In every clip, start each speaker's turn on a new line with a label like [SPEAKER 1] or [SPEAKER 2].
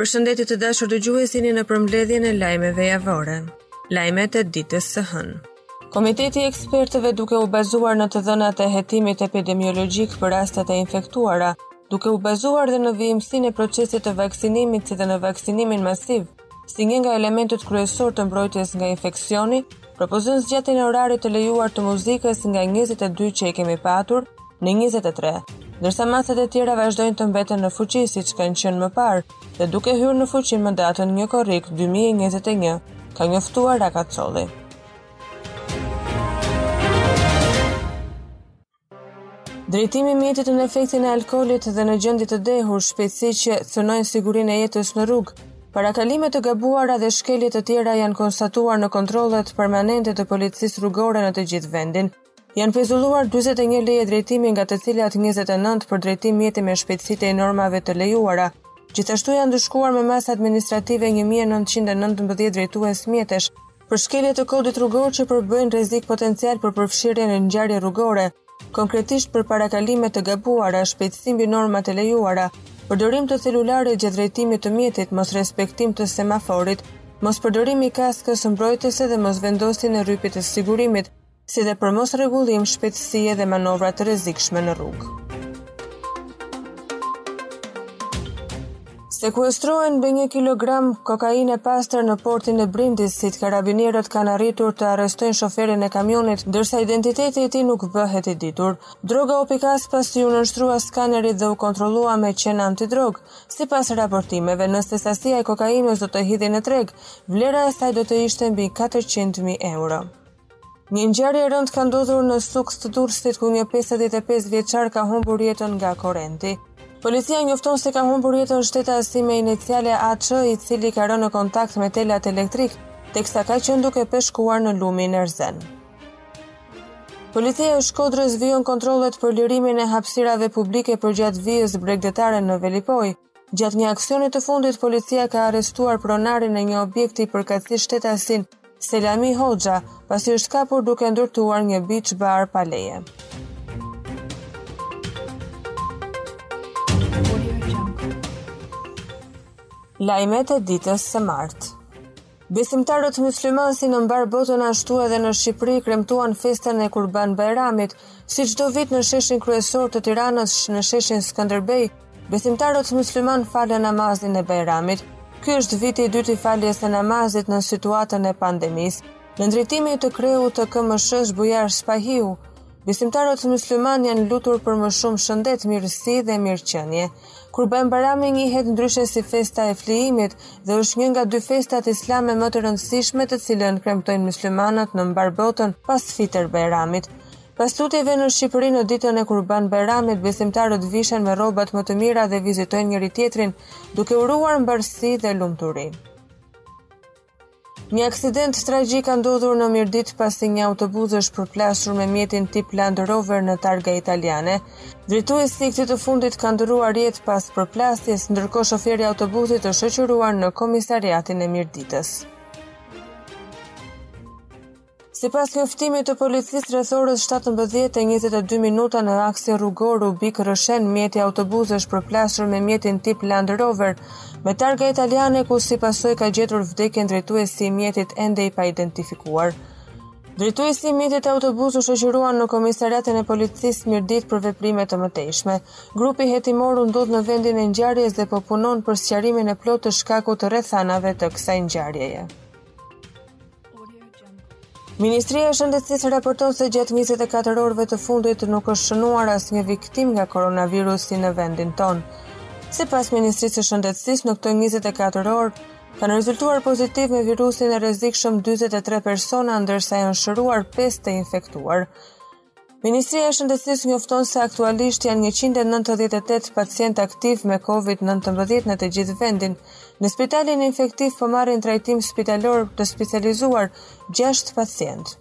[SPEAKER 1] Përshëndetje të dashur dëgjues, jeni në përmbledhjen e lajmeve javore. Lajmet e ditës së hënë. Komiteti i ekspertëve duke u bazuar në të dhënat e hetimit epidemiologjik për rastet e infektuara, duke u bazuar dhe në vijimësinë e procesit të vaksinimit si dhe në vaksinimin masiv, si një nga elementët kryesor të mbrojtjes nga infeksioni, propozon zgjatjen e orarit të lejuar të muzikës nga 22 që i kemi patur në 23, ndërsa masat e tjera vazhdojnë të mbeten në fuqi siç kanë qenë më parë dhe duke hyrë në fuqi më datën një korrik 2021, ka njoftuar Rakacolli. Drejtimi i mjetit në efektin e alkoolit dhe në gjendje të dehur, shpejtësi që cënojnë sigurinë e jetës në rrugë. Parakalime të gabuara dhe shkelje të tjera janë konstatuar në kontrollet permanente të policisë rrugore në të gjithë vendin. Janë pezulluar 41 leje drejtimi nga të cilat 29 për drejtim mjeti me shpejtësi tej normave të lejuara. Gjithashtu janë ndëshkuar me masë administrative 1919 drejtues mjetesh, për shkelje të kodit rrugor që përbëjnë rrezik potencial për përfshirjen në ngjarje rrugore, konkretisht për parakalime të gabuara, shpejtësi mbi normat e lejuara, përdorim të celularit gjatë drejtimit të mjetit, mos respektim të semaforit, mos përdorim i kaskës mbrojtëse dhe mos vendosjen e rrypit të sigurimit, si dhe për mos rregullim shpejtësie dhe manovra të rrezikshme në rrugë. Sekuestrohen mbi 1 kilogram kokainë e pastër në portin e Brindisit. Karabinierët kanë arritur të arrestojnë shoferin e kamionit, ndërsa identiteti i tij nuk bëhet i ditur. Droga u pikas pasi u nënshtrua skanerit dhe u kontrollua me qen antidrogë. Sipas raportimeve, nëse sasia e kokainës do të hidhej në treg, vlera e saj do të ishte mbi 400.000 euro. Një ngjarje e rëndë ka ndodhur në Sukth të Durrësit ku një 55 vjeçar ka humbur jetën nga korrenti. Policia njofton se ka humbur jetën shtetasi me iniciale AÇ, i cili ka rënë në kontakt me telat elektrik, teksa ka qenë duke peshkuar në lumin Erzen. Policia e Shkodrës vijon kontrollet për lirimin e hapësirave publike përgjatë vijës bregdetare në Velipojë. Gjatë një aksioni të fundit, policia ka arrestuar pronarin e një objekti përkatësisht shtetasin Selami Hoxha, pasi është kapur duke ndërtuar një beach bar pa leje. Lajmet e ditës së martë. Besimtarët muslimanë si në mbarë botën ashtu edhe në Shqipëri kremtuan festën e Kurban Bajramit, si çdo vit në sheshin kryesor të Tiranës, në sheshin Skënderbej, besimtarët muslimanë falën namazin e Bajramit. Ky është viti i dytë i faljes së namazit në situatën e pandemisë. Nën drejtimin e kreut të KMSH-s Bujar Spahiu, besimtarët muslimanë janë lutur për më shumë shëndet, mirësi dhe mirëqenie. Kurban Bajrami njihet ndryshe si festa e flijimit dhe është një nga dy festat islame më të rëndësishme të cilën kremtojnë myslimanët në mbarë botën pas Fitër Bajramit. Pas lutjeve në Shqipëri në ditën e Kurban Bajramit, besimtarët vishen me rrobat më të mira dhe vizitojnë njëri-tjetrin, duke uruar mbarësi dhe lumturi. Një aksident tragjik ka ndodhur në Mirditë pasi një autobuz është përplasur me mjetin tip Land Rover me targa italiane. Drejtuesi i këtij të fundit ka ndërruar jetë pas përplasjes, ndërkohë shoferi i autobuzit është shoqëruar në komisariatin e Mirditës. Sipas njoftimit të policisë, rreth orës 17:22 minuta në aksin rrugor Rubik Rrëshen, mjeti autobuz është përplasur me mjetin tip Land Rover me targa italiane ku si pasojë ka gjetur vdekjen drejtuesi i mjetit ende i paidentifikuar. Drejtuesi i mjetit autobuz u shoqërua në komisariatin e policisë Mirditë për veprime të mëtejshme. Grupi hetimor u ndodh në vendin e ngjarjes dhe po punon për sqarimin e plotë të shkakut të rrethanave të kësaj ngjarjeje. Ministria e Shëndetësisë raporton se gjatë 24 orëve të fundit nuk është shënuar asnjë viktimë nga koronavirusi në vendin tonë. Sipas Ministrisë së Shëndetësisë, në këto 24 orë kanë rezultuar pozitivë me virusin e rrezikshëm 43 persona, ndërsa janë shëruar 5 të infektuar. Ministria e Shëndetësisë njofton se aktualisht janë 198 pacientë aktivë me COVID-19 në të gjithë vendin. Në spitalin infektiv po marrin trajtim spitalor të specializuar 6 pacientë.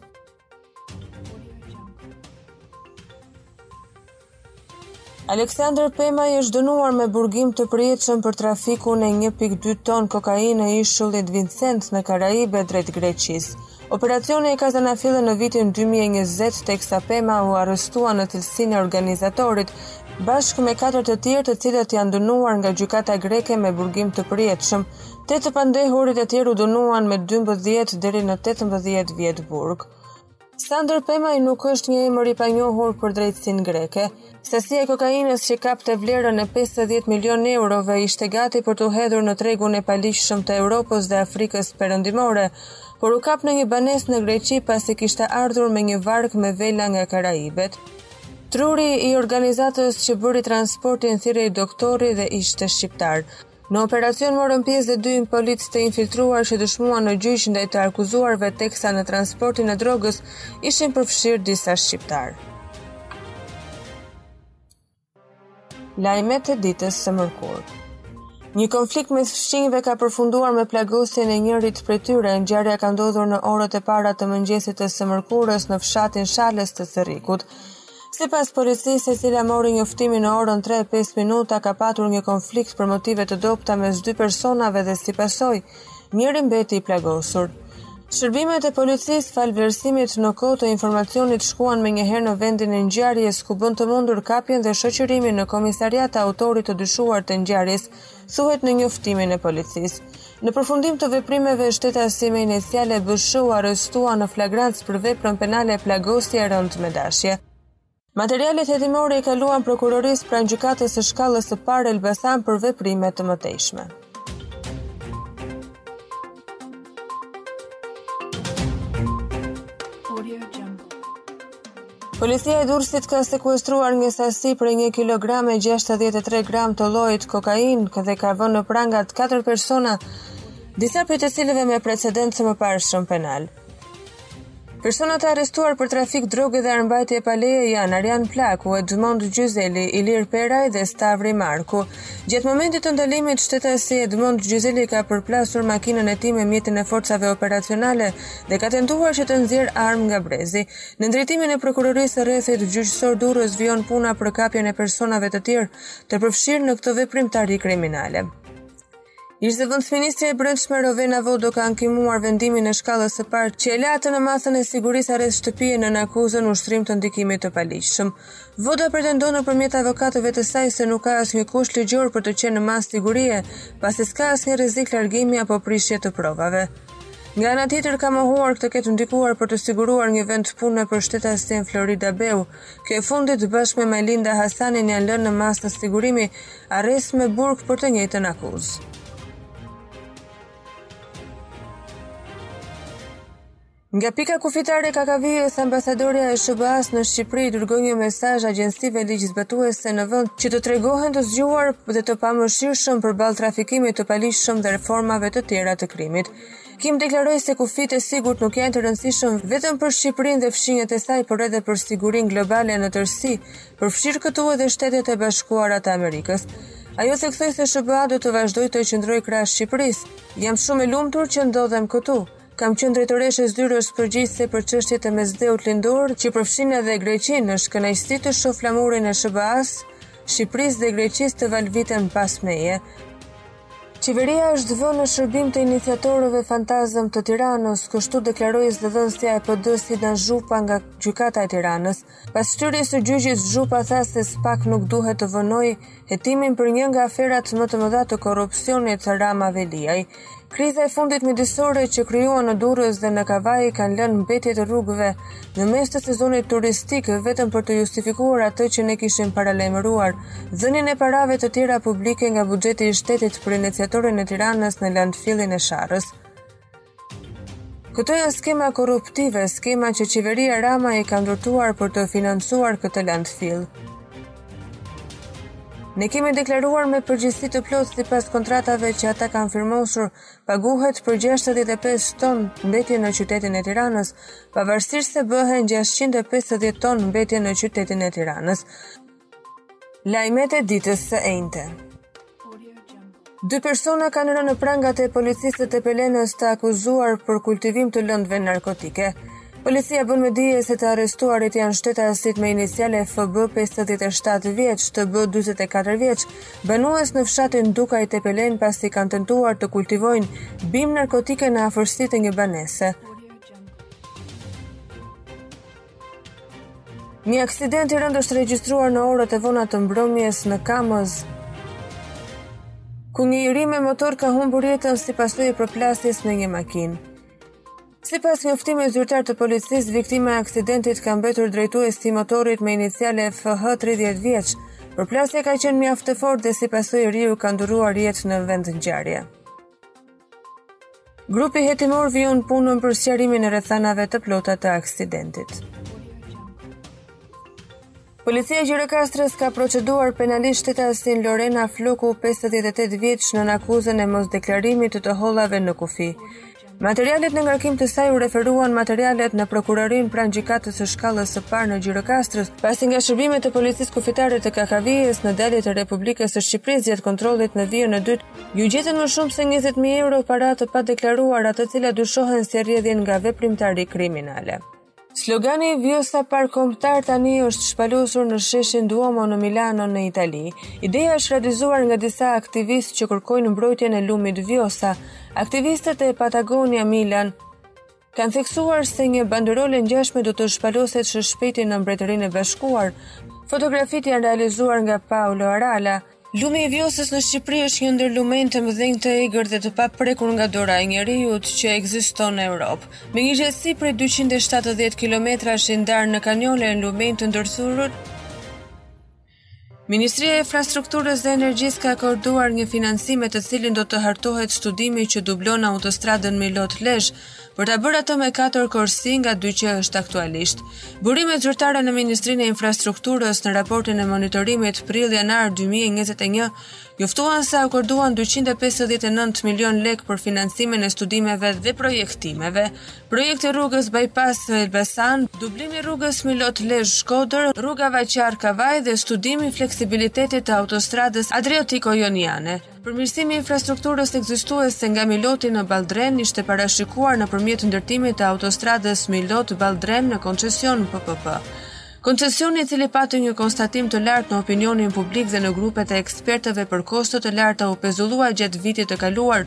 [SPEAKER 1] Aleksandër Pemaj është dënuar me burgim të përjetshëm për trafikun e 1.2 ton kokainë e ishullit Vincent në Karaibe drejt Greqisë. Operacioni e ka zanafillën në vitin 2020 teksa Pema u arrestua në cilësinë e organizatorit bashkë me katër të tjerë të cilët janë dënuar nga gjykata greke me burgim të përjetshëm. Tetë të pandehurit e tjerë u dënuan me 12 deri në 18 vjet burg. Sandër Pemaj nuk është një emër i panjohur për drejtësinë greke. Sasia e kokainës që kapte vlerën e 50 milion eurove ishte gati për t'u hedhur në tregun e paligjshëm të Europës dhe Afrikës perëndimore, por u kap në një banesë në Greqi pasi kishte ardhur me një varkë me vela nga Karaibet. Truri i organizatës që bëri transportin thirrej doktori dhe ishte shqiptar. Në operacion morën pjesë dhe dy policë të infiltruar që dëshmuan në gjyq ndaj të akuzuarve teksa në transportin e drogës ishin përfshirë disa shqiptarë. Lajmet e ditës së mërkurë. Një konflikt mes fqinjëve ka përfunduar me plagosjen e njërit prej tyre. Ngjarja ka ndodhur në orët e para të mëngjesit të së mërkurës në fshatin Shalës të Cërrikut. Sipas policisë, e cila mori njoftimin në orën 3 e 5 minuta, ka patur një konflikt për motive të dobëta mes dy personave dhe si pasojë, njëri mbeti i plagosur. Shërbimet e policisë falë vlerësimit në kohë të informacionit shkuan menjëherë në vendin e ngjarjes ku bënë të mundur kapjen dhe shoqërimin në komisariat të autorit të dyshuar të ngjarjes, thuhet në njoftimin e policisë. Në përfundim të veprimeve, shtetasi me iniciale BSH u arrestua në flagrancë për veprën penale plagosje e rëndë me dashje. Materialet hetimore i kaluan prokurorisë pranë gjykatës së shkallës së parë Elbasan për veprime të mëtejshme. Policia e Durrësit ka sekuestruar një sasi prej 1 kg e 63 gram të llojit kokainë dhe ka vënë në prangat 4 persona, disa prej të cilëve me precedentë të mëparshëm penal. Personat e arrestuar për trafik droge dhe armëmbajtje pa leje janë Arjan Plaku, Edmond Gjyzeli, Ilir Peraj dhe Stavri Marku. Gjatë momentit të ndalimit, shtetasi Edmond Gjyzeli ka përplasur makinën e tij me mjetin e forcave operacionale dhe ka tentuar që të nxjerrë armë nga brezi. Nën drejtimin e Prokurorisë së Rrethit Gjyqësor Durrës vijon puna për kapjen e personave të tjerë të përfshirë në këtë veprimtari kriminale. Ish-zëvendësministrja e brendshme Rovena Voda ka ankimuar vendimin e shkallës së parë që e la atë në masën e sigurisë arrest shtëpie nën akuzën ushtrim të ndikimit të paligjshëm. Voda pretendon nëpërmjet avokatëve të saj se nuk ka asnjë kusht ligjor për të qenë në masë sigurie, pasi s'ka asnjë rrezik largimi apo prishje të provave. Nga ana tjetër ka mohuar që të ketë ndikuar për të siguruar një vend pune për shtetasen Florida Beu. Kjo e fundit bashkë me Majlinda Hasanin janë lënë në masë të sigurimit, arrest me burg për të njëjtën akuzë. Nga pika kufitare e Kakavijës, ambasadorja e SHBA-s në Shqipëri dërgoi një mesazh agjencive ligjzbatuese në vend që të tregohen të zgjuar dhe të pamëshirshëm përballë trafikimit të paligjshëm dhe formave të tjera të krimit. Kim deklaroi se kufijtë e sigurt nuk janë të rëndësishëm vetëm për Shqipërinë dhe fqinjët e saj, por edhe për sigurinë globale në tërësi, përfshirë këtu edhe Shtetet e Bashkuara të Amerikës. Ajo theksoi se SHBA do të vazhdojë t'i qëndrojë krah Shqipërisë. Jam shumë e lumtur që ndodhem këtu. Kam qenë drejtoreshë e zyrës përgjegjëse për çështjet e Mesdheut Lindor, që përfshin edhe Greqinë, është kënaqësi të shoh flamurin e SHBA-së, Shqipërisë dhe Greqisë të valviten pas meje. Qeveria është vënë në shërbim të inceneratorëve fantazmë të Tiranës, kështu deklaroi zëdhënësja e PD-së Ina Zhupa nga Gjykata e Tiranës. Pas shtyrjes së gjyqit, Zhupa tha se SPAK nuk duhet të vonojë hetimin për një nga aferat më të mëdha të korrupsionit të Rama-Veliaj. Kriza e fundit mjedisore që krijuan në Durrës dhe në Kavajë kanë lënë mbetjet rrugëve në mes të sezonit turistik vetëm për të justifikuar atë që ne kishim paralajmëruar, dhënien e parave të tjera publike nga buxheti i shtetit për inceneratorin e Tiranës në landfillin e Sharrës. Këto janë skema korruptive, skema që qeveria Rama i ka ndërtuar për të financuar këtë landfill. Ne kemi deklaruar me përgjegjësi të plotë sipas kontratave që ata kanë firmosur, paguhet për 65 ton mbetje në qytetin e Tiranës, pavarësisht se bëhen 650 ton mbetje në qytetin e Tiranës. Lajmet e ditës së enjte. Dy persona kanë rënë në prangat e policisë të Tepelenës të akuzuar për kultivim të lëndëve narkotike. Policia bën me dije se të arrestuarit janë shtetasit me iniciale FB 57 vjeç TB 44 vjeç, banues në fshatin Dukaj Tepelenë pasi kanë tentuar të kultivojnë bimë narkotike në afërsi të një banese. Një aksident i rëndë është regjistruar në orët e vona të mbrëmjes në Kamëz, ku një i ri me motor ka humbur jetën si pasojë e përplasjes me një makinë. Sipas njoftimit zyrtar të policisë, viktimë e aksidentit ka mbetur drejtuesi i motorit me iniciale FH 30 vjeç. Përplasja ka qenë mjaft e fortë dhe si pasojë i riu ka ndërruar jetë në vendngjarje. Grupi hetimor vijon punën për sqarimin e rrethanave të plota të aksidentit. Policia e Gjirokastrës ka proceduar penalisht shtetasen Lorena Floku, 58 vjeç, nën akuzën e mosdeklarimit të të hollave në kufi. Materialet në ngarkim të saj u referuan materialet në prokurorinë pranë gjykatës së shkallës së parë në Gjirokastër, pasi nga shërbimet e policisë kufitare të Kakavijës në dalje të Republikës së Shqipërisë gjatë kontrollit në vijën e dytë Iu gjetën më shumë se 20.000 euro para të padeklaruara të cilat dyshohen se rrjedhin nga veprimtari kriminale. Slogani Vjosa Park Kombëtar tani është shpalosur në sheshin Duomo në Milano në Itali. Ideja është realizuar nga disa aktivistë që kërkojnë mbrojtjen e lumit Vjosa. Aktivistët e Patagonia Milan kanë theksuar se një banderolë e ngjashme do të shpaloset së shpejti në Mbretërinë e Bashkuar. Fotografitë janë realizuar nga Paolo Arala. Lumi i Vjosës në Shqipëri është një ndër lumenjtë e mëdhenj të egër dhe të paprekur nga dora e njeriut që ekziston në Evropë. Me një gjatësi prej 270 kilometrash i ndarë në kanjone e lumenj të ndërthurur, Ministria e Infrastrukturës dhe Energjisë ka akorduar një financim me të cilin do të hartohet studimi që dublon autostradën Milot Lezhë, për ta bërë atë me katër korsi nga dy që është aktualisht. Burimet zyrtare në Ministrinë e Infrastrukturës në raportin e monitorimit prill-janar 2021 njoftuan se akorduan 259 milion lek për financimin e studimeve dhe projektimeve, Projekti i rrugës bypass Elbasan, dublimi i rrugës Milot Lezhë Shkodër, rruga Vaqarr Kavajë dhe studimi i fleksibilitetit të autostradës Adriatiko Joniane. Përmirësimi i infrastrukturës ekzistuese nga Miloti në Balldren ishte parashikuar nëpërmjet ndërtimit të autostradës Milot Balldren në koncesion PPP. Koncesioni i cili pati një konstatim të lartë në opinionin publik dhe në grupet e ekspertëve për kosto të larta u pezullua gjatë vitit të kaluar,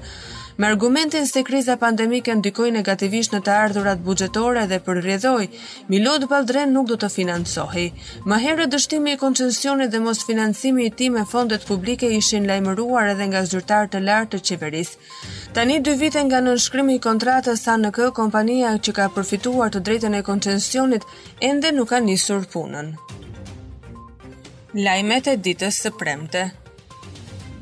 [SPEAKER 1] me argumentin se kriza pandemike ndikoi negativisht në të ardhurat buxhetore dhe për rrjedhojë, Milot Balldren nuk do të financohej. Më herët dështimi i koncesionit dhe mosfinancimi i tij me fondet publike ishin lajmëruar edhe nga zyrtarë të lartë të qeverisë. Tani dy vite nga nënshkrimi i kontratës ANK kompania që ka përfituar të drejtën e koncesionit ende nuk ka nisur punën. Lajmet e ditës së premte.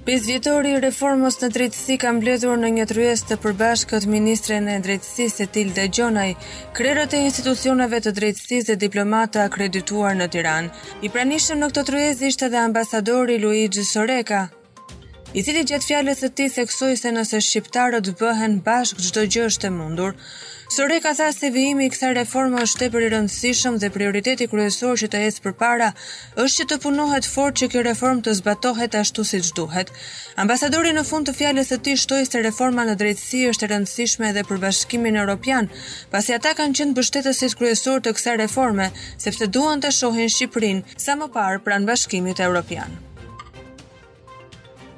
[SPEAKER 1] Pesëvjetori i reformës në drejtësi ka mbledhur në një tryezë të përbashkët ministren e drejtësisë Etilda Gjonaj, krerët e institucioneve të drejtësisë dhe diplomatë të akredituar në Tiranë. I pranishëm në këtë tryezë ishte dhe ambasadori Luigi Soreka. i cili gjatë fjalës së tij theksoi se nëse shqiptarët bëhen bashkë çdo gjë është e mundur. Soreka tha se vijimi i kësaj reforme është tepër i rëndësishëm dhe prioriteti kryesor që të ecë përpara është që të punohet fort që kjo reformë të zbatohet ashtu siç duhet. Ambasadori në fund të fjalës së tij shtoi se reforma në drejtësi është e rëndësishme edhe për Bashkimin Europian, pasi ata kanë qenë mbështetësit kryesorë të kësaj reforme, sepse duan ta shohin Shqipërinë sa më parë pranë Bashkimit Europian.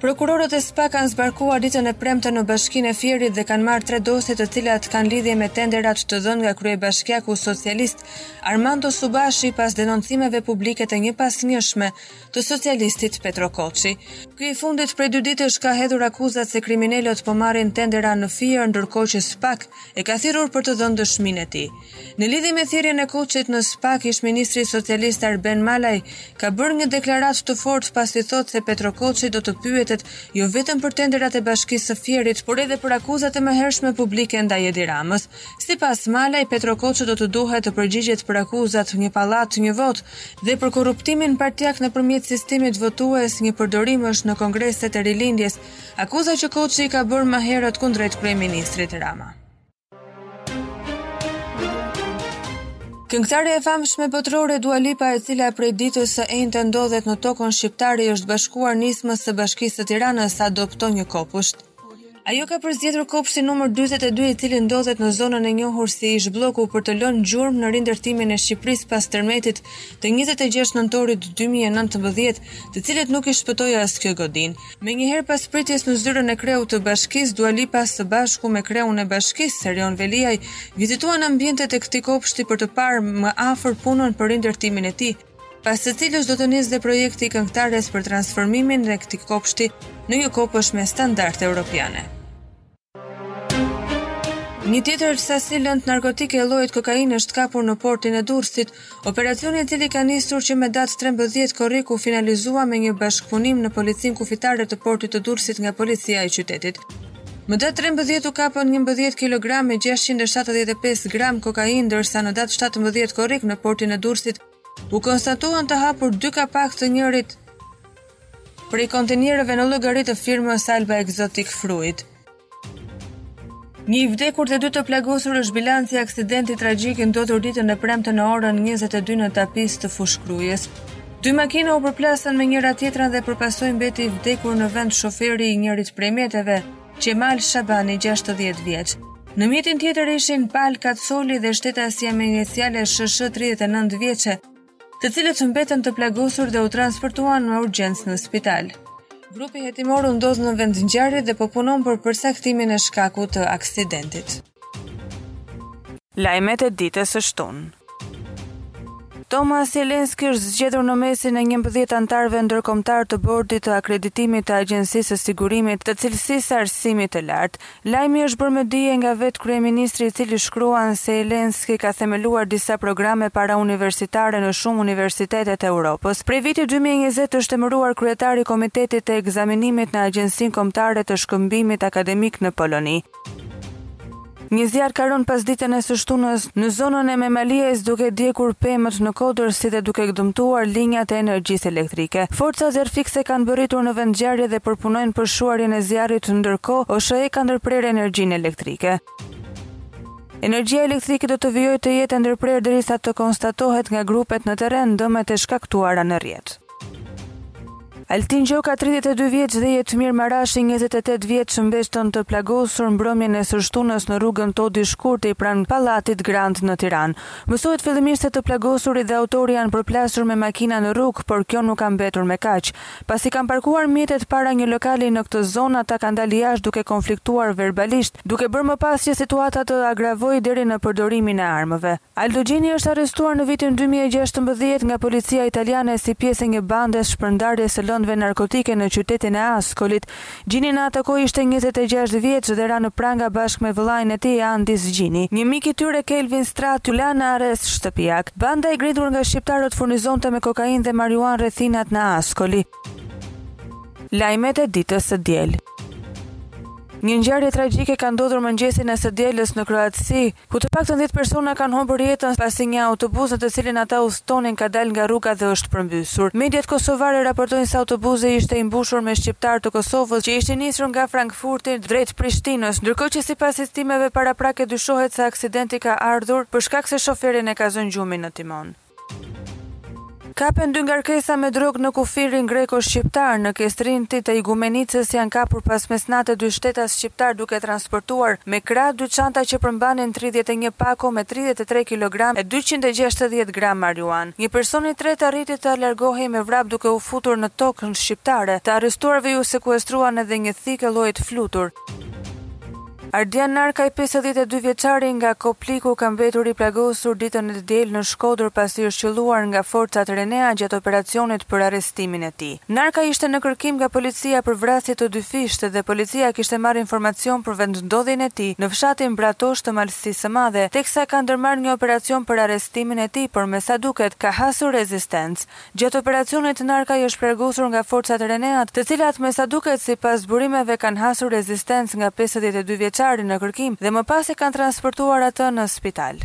[SPEAKER 1] Prokurorët e SPAK kanë zbarkuar ditën e premte në bashkinë e Fierit dhe kanë marrë tre dosje të cilat kanë lidhje me tendera të dhënë nga kryebashkiaku socialist Armando Subashi pas denoncimeve publike të njëpasnjëshme të socialistit Petro Koçi. Ky i fundit prej dy ditësh ka hedhur akuzat se kriminelët po marrin tendera në Fier ndërkohë që SPAK e ka thirrur për të dhënë dëshminë e tij. Në lidhje me thirrjen e Koçit në spak, ish-ministri socialist Arben Malaj ka bërë një deklaratë të fortë pasi thotë se Petro Koçi do të pyetet jo vetëm për tenderat e Bashkisë së Fierit, por edhe për akuzat e mëhershme publike ndaj Edi Ramës. Sipas Malaj, Petro Koçi do të duhet të përgjigjet për akuzat Një pallat, një votë dhe për korruptimin partiak nëpërmjet sistemit votues njëpërdorimësh në kongreset e Rilindjes, akuza që Koçi i ka bërë më herët kundrejt kryeministrit Rama. Këngëtarja e famshme botërore Dua Lipa, e cila prej ditës së enjte ndodhet në tokën shqiptare, është bashkuar nismës së Bashkisë së Tiranës Adopto një kopësht. Ajo ka përzgjedhur kopshtin numër 42 i cili ndodhet në zonën e njohur si ish-Blloku për të lënë gjurmë në rindërtimin e Shqipërisë pas tërmetit të 26 nëntorit 2019, të cilit nuk i shpëtoi as kjo godinë. Menjëherë pas pritjes në zyrën e kreut të bashkisë, Dua Lipa së bashku me kreun e bashkisë, Erion Veliaj, vizituan ambientet e këtij kopshti për të parë më afër punën për rindërtimin e tij, pas së cilës do të nisë dhe projekti i këngëtares për transformimin e këtij kopshti në një kopësht me standarde europiane. Një tjetër sasi lëndë narkotike e llojit kokainë është kapur në portin e Durrësit. Operacioni i cili ka nisur që me datë 13 korrik u finalizua me një bashkëpunim në Policinë Kufitare të Portit të Durrësit nga Policia e qytetit. Më datë 13 u kapën 11 kilogram e 675 gram kokainë, ndërsa në datë 17 korrik në portin e Durrësit u konstatuan të hapur dy kapakë të njërit prej kontenierëve në llogari të firmës Alba Exotic Fruit. Një i vdekur dhe dy të plagosur është bilanci i aksidentit tragjik i ndodhur ditën e premte në orën 22 në Tapizë të Fushë-Krujës. Dy makina u përplasën me njëra tjetrën dhe për pasojë mbeti i vdekur në vend shoferi i njërit prej mjeteve, Qemal Shabani, 60 vjeç. Në mjetin tjetër ishin Pal Kacoli dhe shtetasja me iniciale SSH 39 vjeçe, të cilët mbetën të plagosur dhe u transportuan në urgjencë në spital. Grupi hetimor u ndodh në vendngjarje dhe po punon për përcaktimin e shkakut të aksidentit. Lajmet e ditës së shtunë. Tomas Jelenski është zgjedhur në mesin e 11 anëtarëve ndërkombëtarë të bordit të akreditimit të Agjencisë së Sigurimit të Cilësisë së Arsimit të Lartë. Lajmi është bërë me dije nga vetë kryeministri i cili shkruan se Jelenski ka themeluar disa programe parauniversitare në shumë universitete të Europës. Prej vitit dy mijë e njëzet është emëruar kryetar i Komitetit të Ekzaminimit në Agjencinë Kombëtare të Shkëmbimit Akademik në Poloni. Një zjarr ka rënë pasditen e së shtunës Në zonën e Memaliajt duke djegur pemët në kodër si dhe duke dëmtuar linjat e energjisë elektrike. Forcat zjarrfikëse kanë mbërritur në vendngjarje dhe po punojnë për shuarjen e zjarrit ndërkohë OSHE ka ndërprerë energjinë elektrike. Energjia elektrike do të vijojë të jetë e ndërprerë derisa të konstatohet nga grupet në terren dëmet e shkaktuara në rrjet. Altin Gjoka 32 vjeç dhe Jetmir Marashi 28 vjeç mbetën të plagosur mbrëmjen e së shtunës në rrugën Todi Shkurti pranë Pallatit Grand në Tiranë. Mësohet fillimisht se të plagosurit dhe autori janë përplasur me makina në rrugë, por kjo nuk ka mbetur me kaq. Pasi kanë parkuar mjetet para një lokali në këtë zonë, ata kanë dalë jashtë duke konfliktuar verbalisht, duke bërë më pas që situata të agravojë deri në përdorimin e armëve. Aldo Gjini është arrestuar në vitin dy mijë e gjashtëmbëdhjetë nga policia italiane si pjesë e një bande shpërndarjeje të lëndëve narkotike në qytetin e Ascolit. Gjini në atë kohë ishte njëzet e gjashtë vjeç dhe ra në pranga bashkë me vëllain e tij Andis Gjini. Një mik i tyre Kelvin Strath u la në arrest shtëpiak. Banda e ngritur nga shqiptarët furnizonte me kokainë dhe marijuanë rrethinat në Ascoli. Lajmet e ditës së diel. Një ngjarje tragjike ka ndodhur mëngjesin e së dielës në Kroaci, ku të paktën dhjetë persona kanë humbur jetën pasi një autobuz në të cilin ata udhëtonin ka dalë nga rruga dhe është përmbysur. Mediat kosovare raportojnë se autobuzi ishte i mbushur me shqiptarë të Kosovës që ishin nisur nga Frankfurti drejt Prishtinës, ndërkohë që sipas hetimeve paraprake dyshohet se aksidenti ka ardhur për shkak se shoferin e ka zënë gjumi në timon. Kapen dy ngarkesa me drogë në kufirin greko-shqiptar. Në Kestrini të Igumenicës janë kapur pas mesnate dy shtetas shqiptarë duke transportuar me krah dy çanta që përmbanin tridhjetë e një pako me tridhjetë e tre kilogramë e dyqind e gjashtëdhjetë gramë marijuanë. Një person i tretë arriti të largohej me vrap duke u futur në tokën shqiptare. Të arrestuarve iu sekuestruan edhe një thikë e llojit flutur. Ardian Narkaj, pesëdhjetë e dy vjeçari nga Kopliku ka mbetur i plagosur ditën e diel në Shkodër pasi është qëlluar nga forcat RENEA gjatë operacionit për arrestimin e tij. Narkaj ishte në kërkim nga policia për vrasje të dyfishtë dhe policia kishte marrë informacion për vendndodhjen e tij në fshatin Bratosh të Malësisë së Madhe, teksa ka ndërmarrë një operacion për arrestimin e tij, por me sa duket ka hasur rezistencë. Gjatë operacionit Narkaj është plagosur nga forcat RENEA, të cilat me sa duket sipas burimeve kanë hasur rezistencë nga pesëdhjetë e dy vjeçari në kërkim dhe më pas e kanë transportuar atë në spital.